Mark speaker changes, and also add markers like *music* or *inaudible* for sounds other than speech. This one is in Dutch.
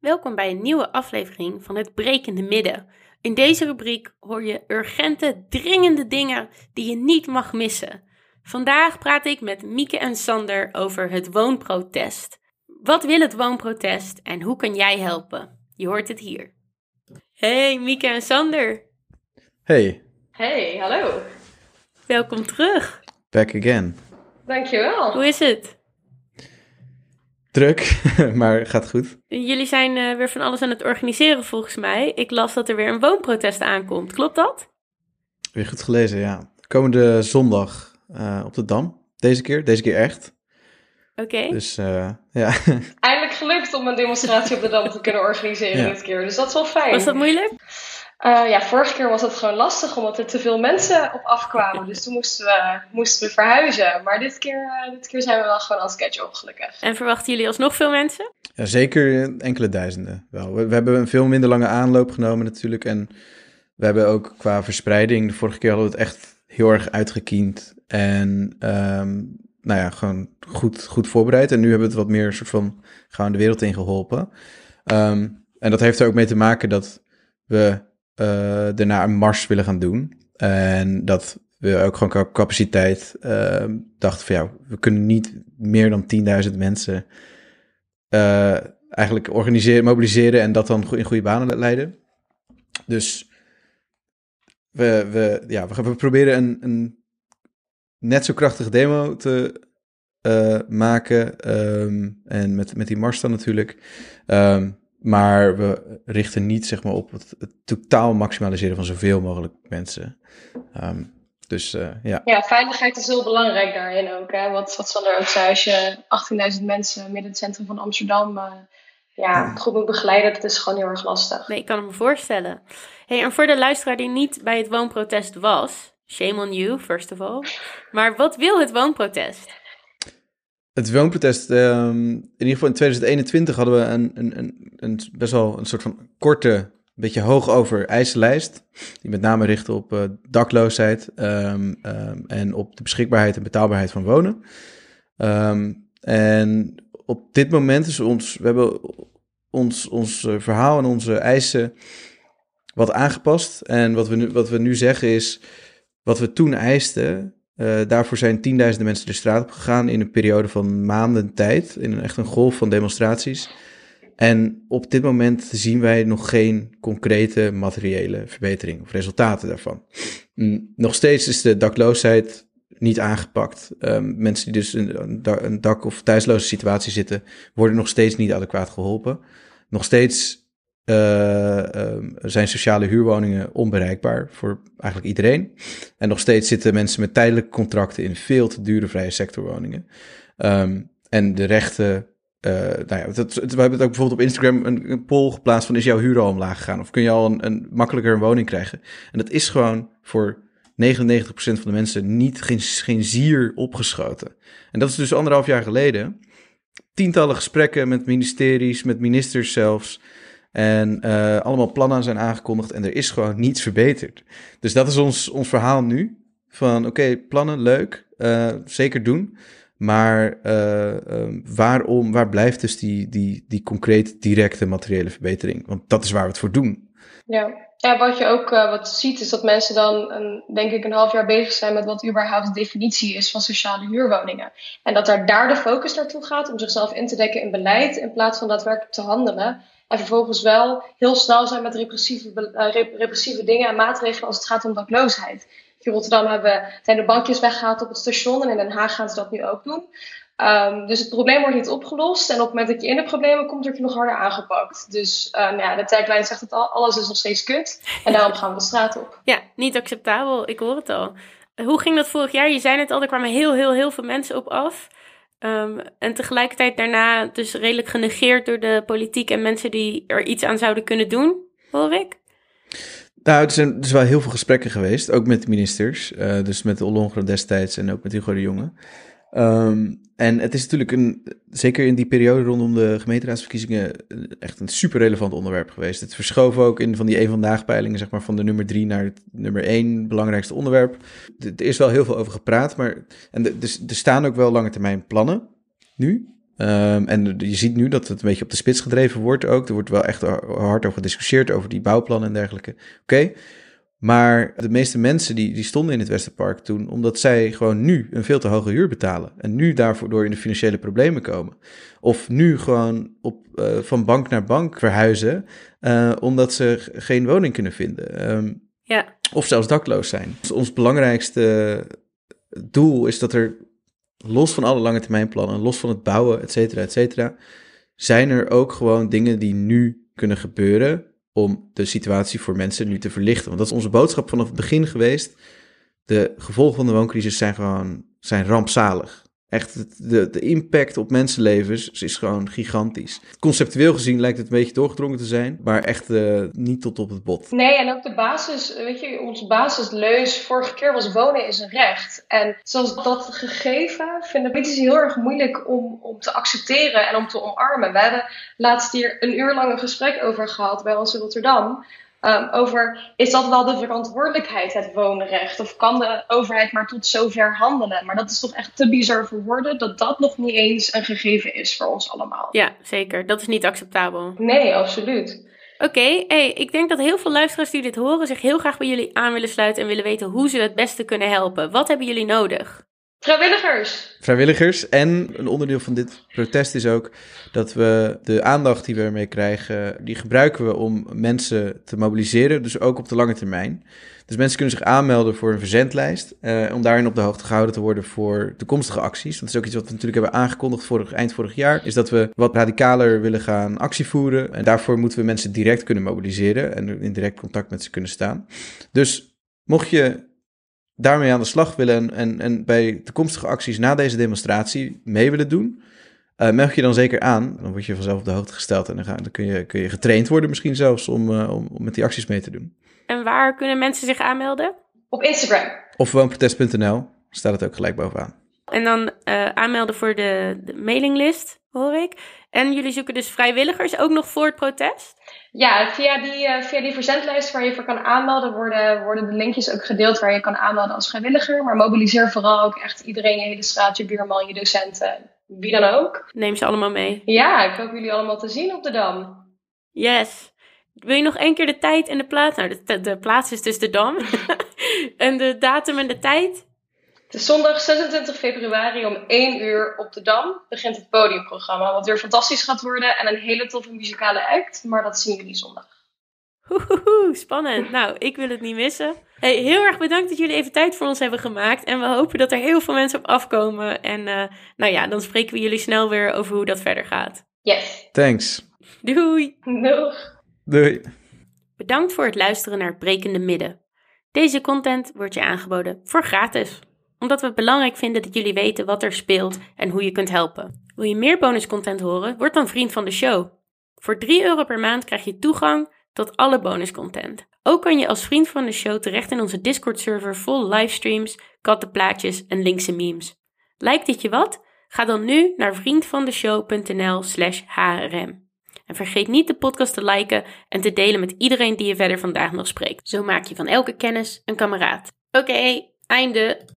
Speaker 1: Welkom bij een nieuwe aflevering van Het Brekende Midden. In deze rubriek hoor je urgente, dringende dingen die je niet mag missen. Vandaag praat ik met Mieke en Sander over het woonprotest. Wat wil het woonprotest en hoe kan jij helpen? Je hoort het hier. Hey Mieke en Sander,
Speaker 2: Hey,
Speaker 3: Hey, hallo.
Speaker 1: welkom terug.
Speaker 2: back again.
Speaker 3: Dankjewel.
Speaker 1: Hoe is het?
Speaker 2: Druk, *laughs* maar gaat goed.
Speaker 1: Jullie zijn eh, weer van alles aan het organiseren volgens mij. Ik las dat er weer een woonprotest aankomt. Klopt dat?
Speaker 2: Weer goed gelezen, ja. Komende zondag eh, op de Dam. Deze keer, deze keer echt.
Speaker 1: Oké.
Speaker 2: Dus eh, ja, *laughs*
Speaker 3: Eindelijk gelukt om een demonstratie op de Dam te kunnen organiseren
Speaker 2: Ja.
Speaker 3: dit keer. Dus dat is wel fijn.
Speaker 1: Was dat moeilijk?
Speaker 3: Eh, ja, vorige keer was het gewoon lastig omdat er te veel mensen op afkwamen. Dus toen moesten we, moesten we verhuizen. Maar dit keer, eh, dit keer zijn we wel gewoon on schedule, gelukkig.
Speaker 1: En verwachten jullie alsnog veel mensen?
Speaker 2: ja zeker enkele duizenden wel. We, we hebben een veel minder lange aanloop genomen natuurlijk. En we hebben ook qua verspreiding, de vorige keer hadden we het echt heel erg uitgekiend. En ehm, nou ja, gewoon goed, goed voorbereid. En nu hebben we het wat meer soort van gaan de wereld in geholpen. Ehm, en dat heeft er ook mee te maken dat we eh, daarna een mars willen gaan doen. En dat we ook gewoon capaciteit ehm, dachten van ja, we kunnen niet meer dan 10.000 mensen eh, eigenlijk organiseren, mobiliseren en dat dan in goede banen leiden. Dus we, we, ja, we, gaan- we proberen een, een net zo krachtige demo te eh, maken. ehm, en met, met die mars dan natuurlijk. Ehm, maar we richten niet zeg maar, op het, het totaal maximaliseren van zoveel mogelijk mensen. Ehm, dus eh, ja.
Speaker 3: Ja, veiligheid is heel belangrijk daarin ook. Hè? Wat, wat Sander ook zei, als je 18.000 mensen midden in het centrum van Amsterdam eh, ja, goed moet begeleiden, dat is gewoon heel erg lastig.
Speaker 1: Nee, ik kan het me voorstellen. Hey, en voor de luisteraar die niet bij het woonprotest was, shame on you, first of all. Maar wat wil het woonprotest?
Speaker 2: Het woonprotest, ehm, in ieder geval in 2021 hadden we een, een, een, een best wel een soort van korte, beetje hoog over eisenlijst. Die met name richtte op eh, dakloosheid ehm, ehm, en op de beschikbaarheid en betaalbaarheid van wonen. En op dit moment is ons, we hebben ons, ons eh, verhaal en onze eisen wat aangepast. En wat we nu, wat we nu zeggen is, wat we toen eisten, eh, daarvoor zijn tienduizenden mensen de straat op gegaan in een periode van maanden tijd. In een echt een golf van demonstraties. En op dit moment zien wij nog geen concrete materiële verbetering of resultaten daarvan. Mm, Nog steeds is de dakloosheid niet aangepakt. Ehm, mensen die dus in een da- een dak- of thuisloze situatie zitten, worden nog steeds niet adequaat geholpen. Nog steeds zijn sociale huurwoningen onbereikbaar voor eigenlijk iedereen. En nog steeds zitten mensen met tijdelijke contracten in veel te dure vrije sectorwoningen. Ehm, en de rechten. eh, nou ja, we hebben het ook bijvoorbeeld op Instagram een, een poll geplaatst van is jouw huur al omlaag gegaan? Of kun je al een, een makkelijker een woning krijgen? En dat is gewoon voor 99% van de mensen niet geen, geen zier opgeschoten. En dat is dus anderhalf jaar geleden. Tientallen gesprekken met ministeries, met ministers zelfs. En eh, allemaal plannen zijn aangekondigd en er is gewoon niets verbeterd. Dus dat is ons, ons verhaal nu. Van oké, plannen, leuk, eh, zeker doen. Maar eh, ehm, waarom, waar blijft dus die, die, die concrete, directe materiële verbetering? Want dat is waar we het voor doen.
Speaker 3: Ja. Ja, wat je ook eh, wat ziet is dat mensen dan een, denk ik een half jaar bezig zijn met wat überhaupt de definitie is van sociale huurwoningen. En dat daar, daar de focus naartoe gaat om zichzelf in te dekken in beleid in plaats van daadwerkelijk te handelen. En vervolgens wel heel snel zijn met repressieve, eh, rep- repressieve dingen en maatregelen als het gaat om dakloosheid. In Rotterdam hebben, zijn de bankjes weggehaald op het station en in Den Haag gaan ze dat nu ook doen. Ehm, dus het probleem wordt niet opgelost. En op het moment dat je in de problemen komt, word je nog harder aangepakt. Dus ehm, ja, de tagline zegt het al, alles is nog steeds kut. En daarom gaan we de straat op.
Speaker 1: Ja, niet acceptabel, ik hoor het al. Hoe ging dat vorig jaar? Je zei het al, er kwamen heel, heel, heel veel mensen op af. Ehm, en tegelijkertijd daarna dus redelijk genegeerd door de politiek en mensen die er iets aan zouden kunnen doen, hoor ik.
Speaker 2: Nou, er zijn dus wel heel veel gesprekken geweest, ook met de ministers. eh, dus met de Ollongren destijds en ook met Hugo de Jonge. Ehm, en het is natuurlijk een, zeker in die periode rondom de gemeenteraadsverkiezingen, eh, echt een super relevant onderwerp geweest. Het verschoof ook in van die een vandaag peilingen, zeg maar, van de nummer drie naar het nummer één belangrijkste onderwerp. Er is wel heel veel over gepraat, maar en de- dus er staan ook wel lange termijn plannen nu. Ehm, en je ziet nu dat het een beetje op de spits gedreven wordt ook. Er wordt wel echt hard over gediscussieerd, over die bouwplannen en dergelijke. Oké, maar de meeste mensen die, die stonden in het Westerpark toen, omdat zij gewoon nu een veel te hoge huur betalen. En nu daarvoor door in de financiële problemen komen. Of nu gewoon op, uh, van bank naar bank verhuizen, uh, omdat ze geen woning kunnen vinden. Um,
Speaker 1: ja.
Speaker 2: Of zelfs dakloos zijn. Dus ons belangrijkste doel is dat er, los van alle lange termijn plannen, los van het bouwen, et cetera, et cetera, zijn er ook gewoon dingen die nu kunnen gebeuren om de situatie voor mensen nu te verlichten. Want dat is onze boodschap vanaf het begin geweest. De gevolgen van de wooncrisis zijn gewoon zijn rampzalig. Echt, de, de impact op mensenlevens is gewoon gigantisch. Conceptueel gezien lijkt het een beetje doorgedrongen te zijn, maar echt uh, niet tot op het bot.
Speaker 3: Nee, en ook de basis, weet je, onze basisleus vorige keer was wonen is een recht. En zoals dat gegeven vinden politici heel erg moeilijk om, om te accepteren en om te omarmen. We hebben laatst hier een uur lang een gesprek over gehad bij ons in Rotterdam. Um, over is dat wel de verantwoordelijkheid, het woonrecht? Of kan de overheid maar tot zover handelen? Maar dat is toch echt te bizar voor woorden dat dat nog niet eens een gegeven is voor ons allemaal.
Speaker 1: Ja, zeker. Dat is niet acceptabel.
Speaker 3: Nee, absoluut.
Speaker 1: Oké, hey, ik denk dat heel veel luisteraars die dit horen zich heel graag bij jullie aan willen sluiten en willen weten hoe ze het beste kunnen helpen. Wat hebben jullie nodig?
Speaker 3: Vrijwilligers.
Speaker 2: Vrijwilligers. En een onderdeel van dit protest is ook dat we de aandacht die we ermee krijgen, die gebruiken we om mensen te mobiliseren. Dus ook op de lange termijn. Dus mensen kunnen zich aanmelden voor een verzendlijst. Eh, om daarin op de hoogte gehouden te worden voor toekomstige acties. Dat is ook iets wat we natuurlijk hebben aangekondigd vorig, eind vorig jaar. Is dat we wat radicaler willen gaan actie voeren. En daarvoor moeten we mensen direct kunnen mobiliseren. En in direct contact met ze kunnen staan. Dus mocht je daarmee aan de slag willen en, en, en bij toekomstige acties na deze demonstratie mee willen doen, uh, meld je dan zeker aan. Dan word je vanzelf op de hoogte gesteld en dan, ga, dan kun, je, kun je getraind worden misschien zelfs om, uh, om, om, met die acties mee te doen.
Speaker 1: En waar kunnen mensen zich aanmelden?
Speaker 3: Op Instagram.
Speaker 2: Of woonprotest.nl staat het ook gelijk bovenaan.
Speaker 1: En dan uh, aanmelden voor de, de mailinglist, hoor ik. En jullie zoeken dus vrijwilligers ook nog voor het protest?
Speaker 3: Ja, via die, uh, via die verzendlijst waar je voor kan aanmelden, worden, worden de linkjes ook gedeeld waar je kan aanmelden als vrijwilliger. Maar mobiliseer vooral ook echt iedereen, je hele straat, je buurman, je docenten, wie dan ook.
Speaker 1: Neem ze allemaal mee.
Speaker 3: Ja, ik hoop jullie allemaal te zien op de Dam.
Speaker 1: Yes. Wil je nog één keer de tijd en de plaats? Nou, de, de plaats is dus de Dam. *laughs* en de datum en de tijd?
Speaker 3: Het is zondag 26 februari om 1 uur op de Dam begint het podiumprogramma. Wat weer fantastisch gaat worden en een hele toffe muzikale act. Maar dat zien jullie zondag.
Speaker 1: Oeh, spannend. Nou, ik wil het niet missen. Hey, heel erg bedankt dat jullie even tijd voor ons hebben gemaakt. En we hopen dat er heel veel mensen op afkomen. En uh, nou ja, dan spreken we jullie snel weer over hoe dat verder gaat.
Speaker 3: Yes.
Speaker 2: Thanks.
Speaker 1: Doei.
Speaker 3: Doeg.
Speaker 2: Doei.
Speaker 1: Bedankt voor het luisteren naar het Brekende Midden. Deze content wordt je aangeboden voor gratis omdat we het belangrijk vinden dat jullie weten wat er speelt en hoe je kunt helpen. Wil je meer bonuscontent horen? Word dan vriend van de show. Voor 3 euro per maand krijg je toegang tot alle bonuscontent. Ook kan je als vriend van de show terecht in onze Discord-server vol livestreams, kattenplaatjes en linkse memes. Lijkt dit je wat? Ga dan nu naar vriendvandeshow.nl/slash hrm. En vergeet niet de podcast te liken en te delen met iedereen die je verder vandaag nog spreekt. Zo maak je van elke kennis een kameraad. Oké, einde.